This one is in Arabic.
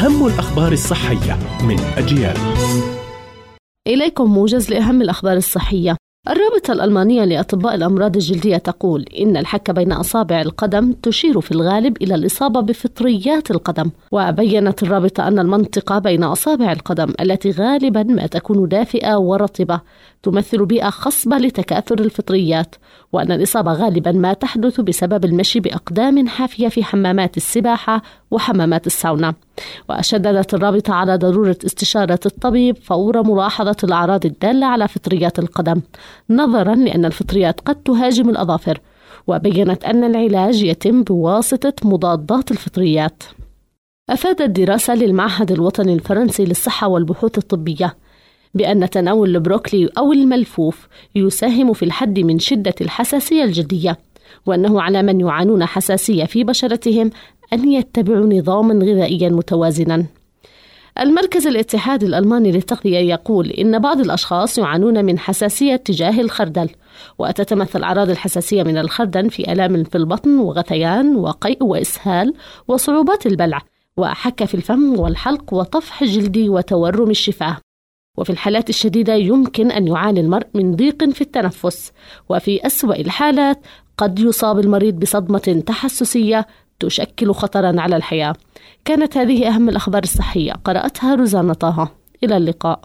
أهم الأخبار الصحية من أجيال. إليكم موجز لأهم الأخبار الصحية. الرابطة الألمانية لأطباء الأمراض الجلدية تقول إن الحك بين أصابع القدم تشير في الغالب إلى الإصابة بفطريات القدم، وبينت الرابطة أن المنطقة بين أصابع القدم التي غالبا ما تكون دافئة ورطبة. تمثل بيئة خصبة لتكاثر الفطريات، وأن الإصابة غالبا ما تحدث بسبب المشي بأقدام حافية في حمامات السباحة وحمامات الساونا. وشددت الرابطة على ضرورة استشارة الطبيب فور ملاحظة الأعراض الدالة على فطريات القدم نظرا لأن الفطريات قد تهاجم الأظافر وبينت أن العلاج يتم بواسطة مضادات الفطريات أفادت دراسة للمعهد الوطني الفرنسي للصحة والبحوث الطبية بأن تناول البروكلي أو الملفوف يساهم في الحد من شدة الحساسية الجلدية وأنه على من يعانون حساسية في بشرتهم أن يتبعوا نظاما غذائيا متوازنا. المركز الاتحادي الألماني للتغذية يقول إن بعض الأشخاص يعانون من حساسية تجاه الخردل وتتمثل أعراض الحساسية من الخردل في آلام في البطن وغثيان وقيء وإسهال وصعوبات البلع وحكة في الفم والحلق وطفح جلدي وتورم الشفاه. وفي الحالات الشديدة يمكن أن يعاني المرء من ضيق في التنفس وفي أسوأ الحالات قد يصاب المريض بصدمة تحسسية تشكل خطرا على الحياة. كانت هذه أهم الأخبار الصحية. قرأتها روزانا طه. إلى اللقاء.